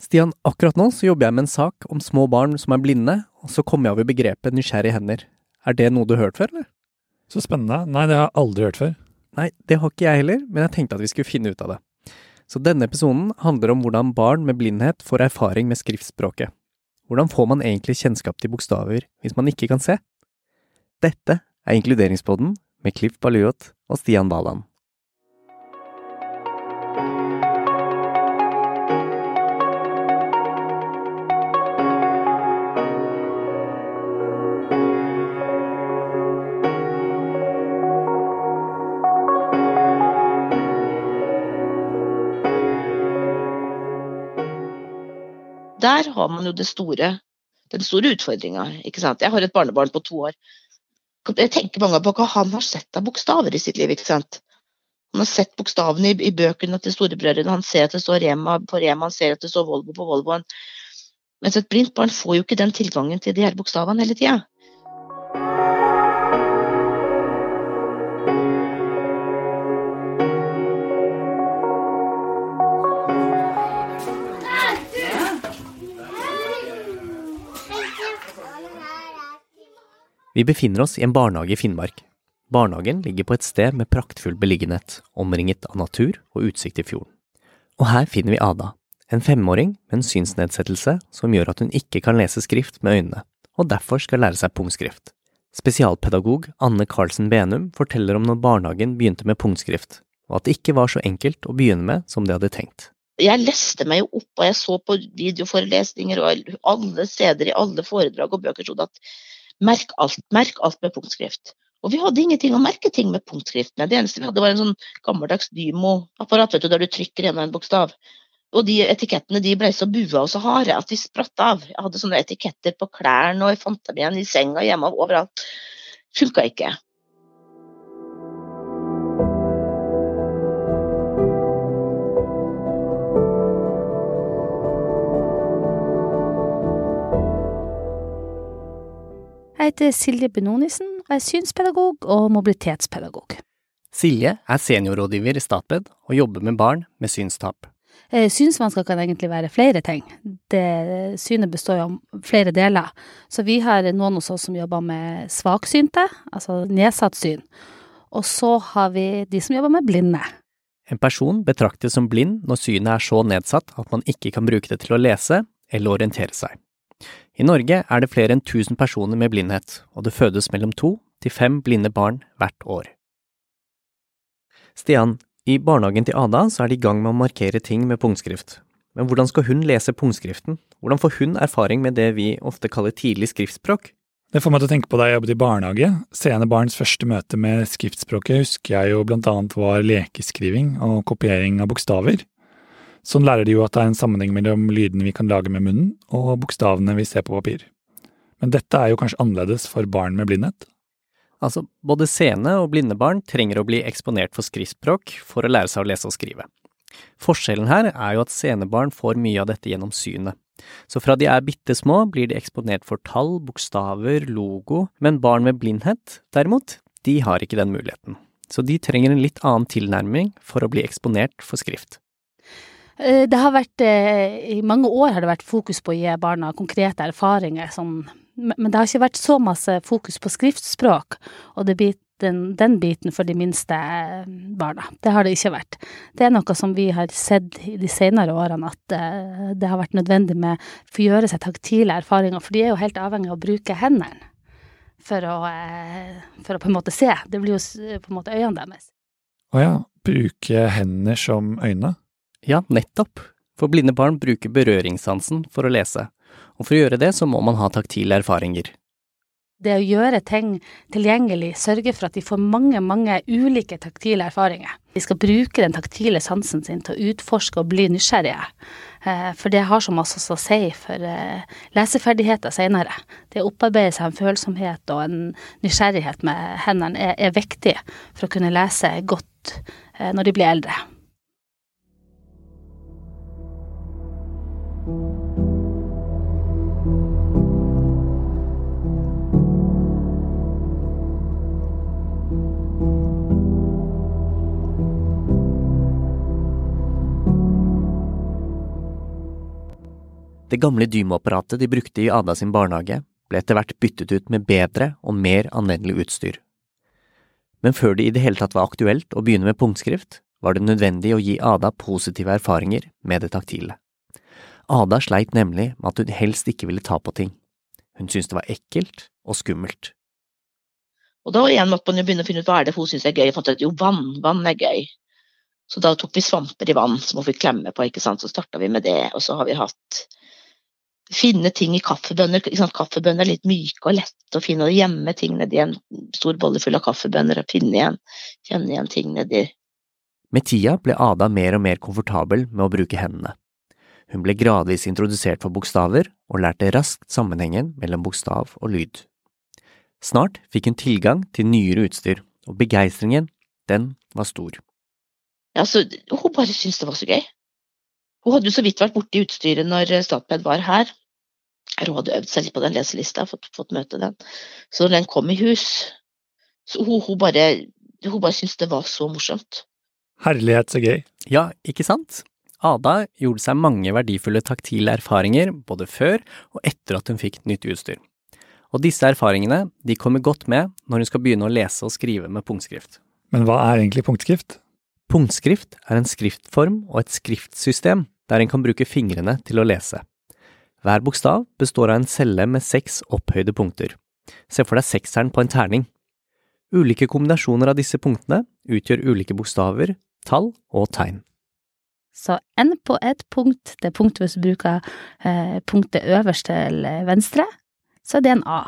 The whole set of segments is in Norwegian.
Stian, akkurat nå så jobber jeg med en sak om små barn som er blinde, og så kommer jeg over begrepet nysgjerrige hender. Er det noe du har hørt før, eller? Så spennende. Nei, det har jeg aldri hørt før. Nei, det har ikke jeg heller, men jeg tenkte at vi skulle finne ut av det. Så denne episoden handler om hvordan barn med blindhet får erfaring med skriftspråket. Hvordan får man egentlig kjennskap til bokstaver hvis man ikke kan se? Dette er Inkluderingspodden med Cliff Baluot og Stian Baland. Der har man jo store, den store utfordringa. Jeg har et barnebarn på to år. Jeg tenker mange på hva han har sett av bokstaver i sitt liv. ikke sant? Han har sett bokstavene i, i bøkene til storebrødrene, han ser at det står Rema på Rema, han ser at det står Volvo på Volvoen. Mens et blindt barn får jo ikke den tilgangen til de her bokstavene hele tida. Vi befinner oss i en barnehage i Finnmark. Barnehagen ligger på et sted med praktfull beliggenhet, omringet av natur og utsikt til fjorden. Og her finner vi Ada, en femåring med en synsnedsettelse som gjør at hun ikke kan lese skrift med øynene, og derfor skal lære seg punktskrift. Spesialpedagog Anne Karlsen Benum forteller om når barnehagen begynte med punktskrift, og at det ikke var så enkelt å begynne med som de hadde tenkt. Jeg leste meg jo opp, og jeg så på videoforelesninger og alle steder i alle foredrag og bøker sånn at merk alt, merk alt med punktskrift. Og vi hadde ingenting å merke ting med punktskrift med. Det eneste vi hadde var en sånn gammeldags Dymo-apparat vet du, der du trykker gjennom en bokstav. Og de etikettene de ble så bua og så harde at de spratt av. Jeg hadde sånne etiketter på klærne og jeg fant dem igjen i senga hjemme og overalt. Funka ikke. Jeg heter Silje Benonisen og er synspedagog og mobilitetspedagog. Silje er seniorrådgiver i Statped og jobber med barn med synstap. Eh, synsvansker kan egentlig være flere ting. Det, synet består jo av flere deler. Så vi har noen hos oss som jobber med svaksynte, altså nedsatt syn. Og så har vi de som jobber med blinde. En person betraktes som blind når synet er så nedsatt at man ikke kan bruke det til å lese eller orientere seg. I Norge er det flere enn 1000 personer med blindhet, og det fødes mellom to til fem blinde barn hvert år. Stian, i barnehagen til Ada så er de i gang med å markere ting med punktskrift. Men hvordan skal hun lese punktskriften? Hvordan får hun erfaring med det vi ofte kaller tidlig skriftspråk? Det får meg til å tenke på da jeg jobbet i barnehage. Sene barns første møte med skriftspråket husker jeg jo blant annet var lekeskriving og kopiering av bokstaver. Sånn lærer de jo at det er en sammenheng mellom lydene vi kan lage med munnen, og bokstavene vi ser på papir. Men dette er jo kanskje annerledes for barn med blindhet? Altså, både seende og blinde barn trenger å bli eksponert for skriftspråk for å lære seg å lese og skrive. Forskjellen her er jo at seende barn får mye av dette gjennom synet. Så fra de er bitte små, blir de eksponert for tall, bokstaver, logo, men barn med blindhet, derimot, de har ikke den muligheten. Så de trenger en litt annen tilnærming for å bli eksponert for skrift. Eh, det har vært, I mange år har det vært fokus på å gi barna konkrete erfaringer, sånn, men det har ikke vært så masse fokus på skriftspråk og den, den, biten for de minste eh, barna. Det har det ikke vært. Det er noe som vi har sett i de senere årene, at eh, det har vært nødvendig med å få gjøre seg taktile erfaringer, for de er jo helt avhengig av å bruke hendene for å, for å på en måte se. Det blir jo på en måte øynene deres. Å ja. Bruke hender som øyne? Ja, nettopp. For blinde barn bruker berøringssansen for å lese, og for å gjøre det så må man ha taktile erfaringer. Det å gjøre ting tilgjengelig sørger for at de får mange, mange ulike taktile erfaringer. De skal bruke den taktile sansen sin til å utforske og bli nysgjerrige, eh, for det har så masse å si for eh, leseferdigheter senere. Det å opparbeide seg en følsomhet og en nysgjerrighet med hendene er, er viktig for å kunne lese godt eh, når de blir eldre. Det gamle Dymo-apparatet de brukte i Ada sin barnehage, ble etter hvert byttet ut med bedre og mer anvendelig utstyr. Men før det i det hele tatt var aktuelt å begynne med punktskrift, var det nødvendig å gi Ada positive erfaringer med det taktile. Ada sleit nemlig med at hun helst ikke ville ta på ting. Hun syntes det var ekkelt og skummelt. Og da igjen måtte man jo begynne å finne ut hva er det hun syns er gøy. Jeg fant ut jo, vann, vann er gøy. Så da tok vi svamper i vann som hun fikk klemme på, ikke sant. Så starta vi med det. Og så har vi hatt finne ting i kaffebønner. Kaffebønner er litt myke og lette å finne, og gjemme ting nedi en stor bolle full av kaffebønner og finne igjen, kjenne igjen ting nedi. Med tida ble Ada mer og mer komfortabel med å bruke hendene. Hun ble gradvis introdusert for bokstaver og lærte raskt sammenhengen mellom bokstav og lyd. Snart fikk hun tilgang til nyere utstyr, og begeistringen, den var stor. Ja, så Hun bare syntes det var så gøy. Hun hadde jo så vidt vært borti utstyret når Statped var her. Hun hadde øvd seg litt på den leselista, fått, fått møte den. Så når den kom i hus, så hun, hun bare, hun bare syntes det var så morsomt. Herlighet, så gøy. Ja, ikke sant? Ada gjorde seg mange verdifulle taktile erfaringer både før og etter at hun fikk nytt utstyr. Og disse erfaringene de kommer godt med når hun skal begynne å lese og skrive med punktskrift. Men hva er egentlig punktskrift? Punktskrift er en skriftform og et skriftsystem der en kan bruke fingrene til å lese. Hver bokstav består av en celle med seks opphøyde punkter. Se for deg sekseren på en terning. Ulike kombinasjoner av disse punktene utgjør ulike bokstaver, tall og tegn. Så N på ett punkt, det punktet hvis du bruker eh, punktet øverst til venstre, så er det en A.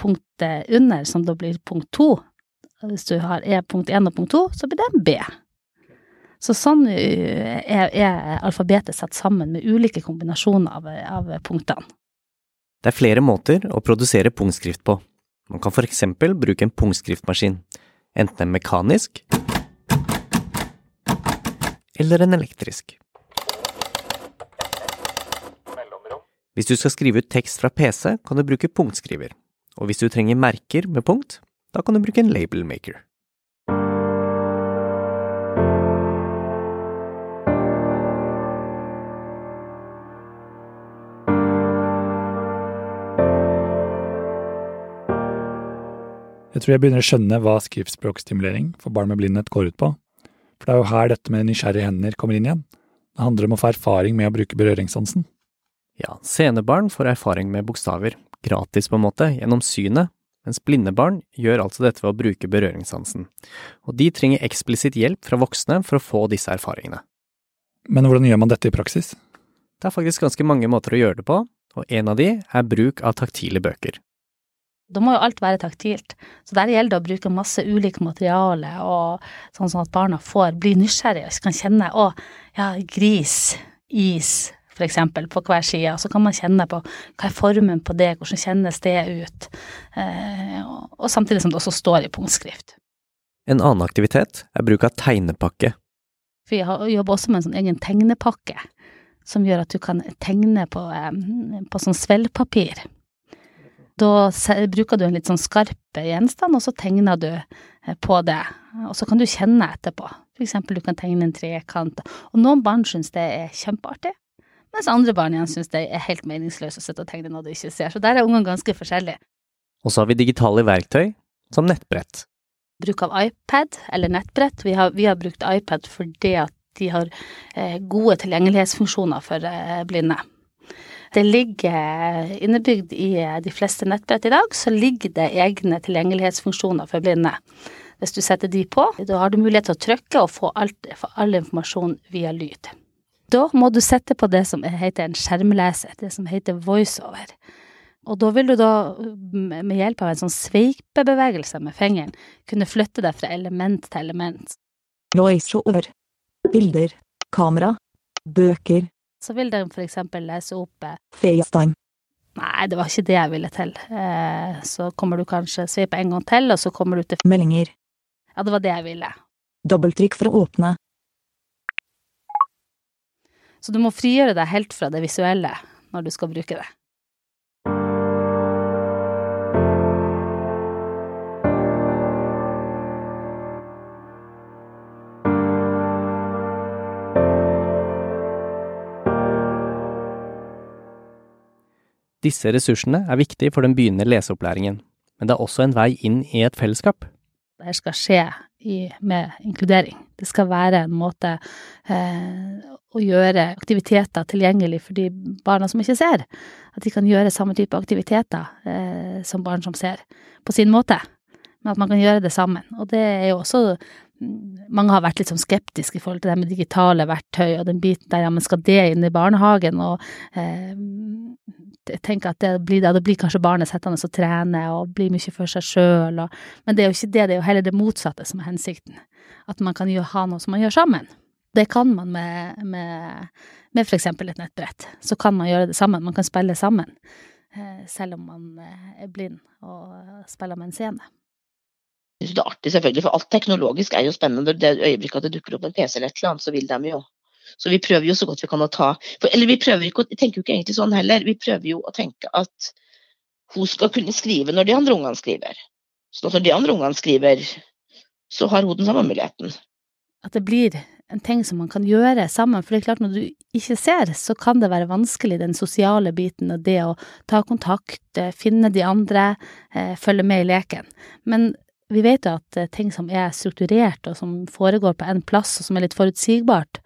Punktet under, som da blir punkt to, hvis du har E punkt én og punkt to, så blir det en B. Så sånn er, er alfabetet satt sammen med ulike kombinasjoner av, av punktene. Det er flere måter å produsere punktskrift på. Man kan for eksempel bruke en punktskriftmaskin, enten en mekanisk eller en elektrisk. Hvis du skal skrive ut tekst fra PC, kan du bruke punktskriver, og hvis du trenger merker med punkt, da kan du bruke en label Jeg tror jeg begynner å skjønne hva skriftspråkstimulering for barn med blindhet går ut på. For det er jo her dette med nysgjerrige hender kommer inn igjen. Det handler om å få erfaring med å bruke berøringssansen. Ja, senebarn får erfaring med bokstaver, gratis på en måte, gjennom synet, mens blinde barn gjør altså dette ved å bruke berøringssansen. Og de trenger eksplisitt hjelp fra voksne for å få disse erfaringene. Men hvordan gjør man dette i praksis? Det er faktisk ganske mange måter å gjøre det på, og en av de er bruk av taktile bøker. Da må jo alt være taktilt. Så der gjelder det å bruke masse ulikt materiale, og sånn, sånn at barna får bli nysgjerrige og kan kjenne å, ja, gris, is, for eksempel, på hver side. Så kan man kjenne på hva er formen på det, hvordan kjennes det ut, eh, og samtidig som det også står i punktskrift. En annen aktivitet er bruk av tegnepakke. For jeg jobber også med en sånn egen tegnepakke, som gjør at du kan tegne på, på sånn svellpapir. Da bruker du en litt sånn skarp gjenstand, og så tegner du eh, på det. Og så kan du kjenne etterpå. For eksempel du kan tegne en trekant. Og noen barn syns det er kjempeartig, mens andre barn igjen syns det er helt meningsløst å sitte og tegne noe du ikke ser. Så der er ungene ganske forskjellige. Og så har vi digitale verktøy, som nettbrett. Bruk av iPad eller nettbrett. Vi har, vi har brukt iPad fordi at de har eh, gode tilgjengelighetsfunksjoner for eh, blinde. Det ligger innebygd i de fleste nettbrett i dag, så ligger det egne tilgjengelighetsfunksjoner for blinde. Hvis du setter de på, da har du mulighet til å trykke og få, alt, få all informasjon via lyd. Da må du sette på det som heter en skjermleser, det som heter voiceover. Og da vil du da, med hjelp av en sånn sveipebevegelse med fingeren, kunne flytte deg fra element til element. Voiceover. Bilder. Kamera. Bøker. Så vil den for eksempel lese opp eh, FaceTime. Nei, det var ikke det jeg ville til. Eh, så kommer du kanskje sveipe en gang til, og så kommer du til Meldinger. Ja, det var det jeg ville. Dobbeltrykk for å åpne. Så du må frigjøre deg helt fra det visuelle når du skal bruke det. Disse ressursene er viktige for den begynnende leseopplæringen, men det er også en vei inn i et fellesskap. Det skal skje i, med inkludering. Det skal være en måte eh, å gjøre aktiviteter tilgjengelig for de barna som ikke ser. At de kan gjøre samme type aktiviteter eh, som barn som ser, på sin måte. Men at man kan gjøre det sammen. Og det er jo også mange har vært litt sånn skeptiske i forhold til det med digitale verktøy og den biten der, ja, men skal det inn i barnehagen, og eh, tenker at det blir det, det blir kanskje barnet sittende og trene og blir mye for seg sjøl, men det er jo ikke det, det er jo heller det motsatte som er hensikten, at man kan jo ha noe som man gjør sammen. Det kan man med, med, med eksempel et nettbrett, så kan man gjøre det sammen, man kan spille sammen, eh, selv om man eh, er blind og spiller med en scene det er artig, selvfølgelig, for alt teknologisk er jo spennende. Det øyeblikket det dukker opp en PC eller et eller annet, så vil de jo. Så vi prøver jo så godt vi kan å ta for, Eller vi prøver ikke, å tenker jo ikke egentlig sånn heller. Vi prøver jo å tenke at hun skal kunne skrive når de andre ungene skriver. Så når de andre ungene skriver, så har hun den samme muligheten. At det blir en ting som man kan gjøre sammen. For det er klart, når du ikke ser, så kan det være vanskelig, den sosiale biten og det å ta kontakt, eh, finne de andre, eh, følge med i leken. Men vi vet jo at eh, ting som er strukturert, og som foregår på en plass, og som er litt forutsigbart,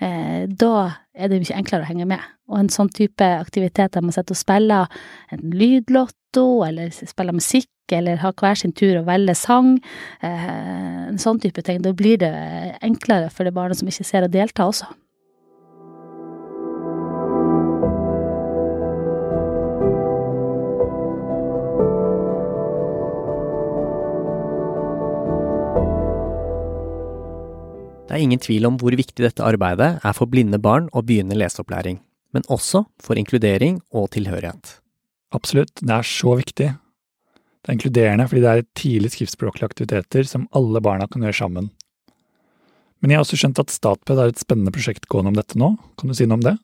eh, da er det mye enklere å henge med. Og en sånn type aktivitet der man sitter og spiller en lydlotto, eller spiller musikk, eller har hver sin tur og velger sang, eh, en sånn type ting, da blir det enklere for det barnet som ikke ser å delta også. Det er ingen tvil om hvor viktig dette arbeidet er for blinde barn å begynne leseopplæring, men også for inkludering og tilhørighet. Absolutt, det er så viktig. Det er inkluderende fordi det er tidlig skriftspråklige aktiviteter som alle barna kan gjøre sammen. Men jeg har også skjønt at Statped har et spennende prosjekt gående om dette nå, kan du si noe om det?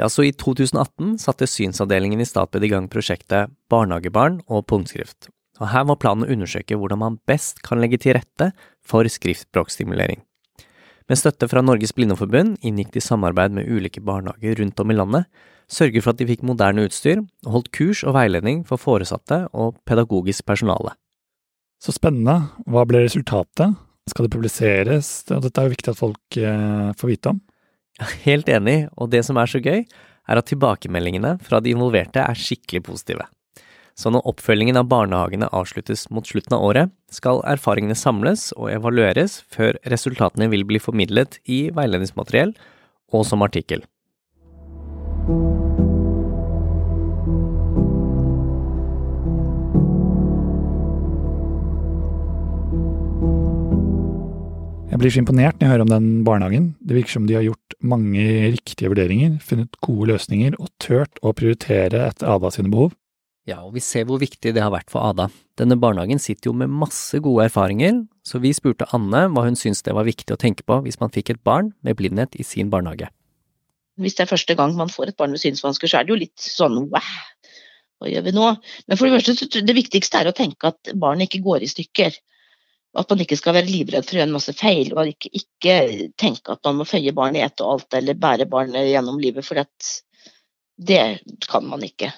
Ja, så i 2018 satte synsavdelingen i Statped i gang prosjektet Barnehagebarn og punktskrift, og her var planen å undersøke hvordan man best kan legge til rette for skriftspråkstimulering. Med støtte fra Norges Blindeforbund inngikk de samarbeid med ulike barnehager rundt om i landet, sørget for at de fikk moderne utstyr, og holdt kurs og veiledning for foresatte og pedagogisk personale. Så spennende. Hva ble resultatet? Skal det publiseres? Dette er jo viktig at folk eh, får vite om. Helt enig, og det som er så gøy, er at tilbakemeldingene fra de involverte er skikkelig positive. Så når oppfølgingen av barnehagene avsluttes mot slutten av året, skal erfaringene samles og evalueres før resultatene vil bli formidlet i veiledningsmateriell og som artikkel. Jeg blir så imponert når jeg hører om den barnehagen. Det virker som de har gjort mange riktige vurderinger, funnet gode løsninger og turt å prioritere etter Ada sine behov. Ja, og vi ser hvor viktig det har vært for Ada. Denne barnehagen sitter jo med masse gode erfaringer, så vi spurte Anne hva hun syntes det var viktig å tenke på hvis man fikk et barn med blindhet i sin barnehage. Hvis det er første gang man får et barn med synsvansker, så er det jo litt sånn wow, hva gjør vi nå? Men for det første, det viktigste er å tenke at barnet ikke går i stykker. At man ikke skal være livredd for å gjøre en masse feil, og ikke, ikke tenke at man må føye barnet i ett og alt, eller bære barnet gjennom livet, for det kan man ikke.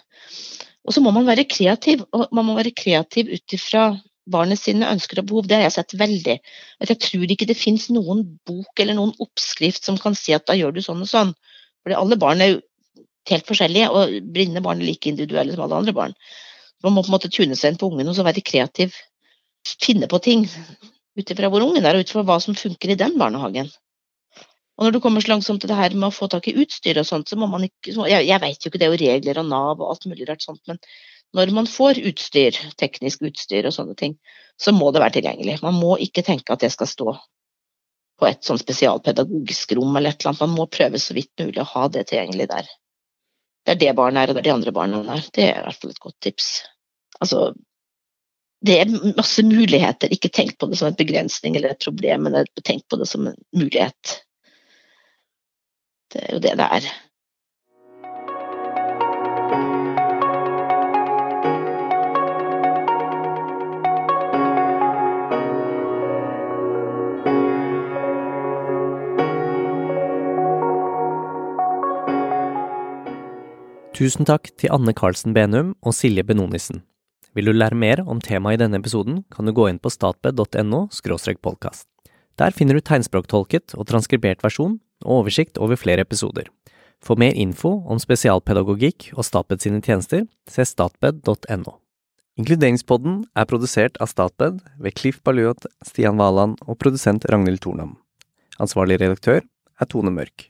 Og så må man være kreativ, og man må være kreativ ut ifra barnet sine ønsker og behov. Det har jeg sett veldig. At jeg tror ikke det finnes noen bok eller noen oppskrift som kan si at da gjør du sånn og sånn. For alle barn er jo helt forskjellige, og blinde barn er like individuelle som alle andre barn. Man må på en måte tune seg inn på ungen og så være kreativ. Finne på ting ut ifra hvor ungen er, og ut ifra hva som funker i den barnehagen. Og når du kommer så langsomt til det her med å få tak i utstyr og sånt, så må man ikke Jeg, jeg vet jo ikke, det er jo regler og Nav og alt mulig rart sånt, men når man får utstyr, teknisk utstyr og sånne ting, så må det være tilgjengelig. Man må ikke tenke at det skal stå på et sånn spesialpedagogisk rom eller et eller annet. Man må prøve så vidt mulig å ha det tilgjengelig der. Det er det barnet er, og det er de andre barna er. Det er i hvert fall et godt tips. Altså, det er masse muligheter. Ikke tenk på det som en begrensning eller et problem, men tenk på det som en mulighet. Det er jo det det er. Tusen takk til Anne Karlsen Benum og Silje Benonissen. Vil du lære mer om temaet i denne episoden, kan du gå inn på statped.no podkast. Der finner du tegnspråktolket og transkribert versjon og oversikt over flere episoder. For mer info om spesialpedagogikk og Statped sine tjenester, se statped.no. Inkluderingspodden er produsert av Statped ved Cliff Baluot, Stian Valand og produsent Ragnhild Tornam. Ansvarlig redaktør er Tone Mørk.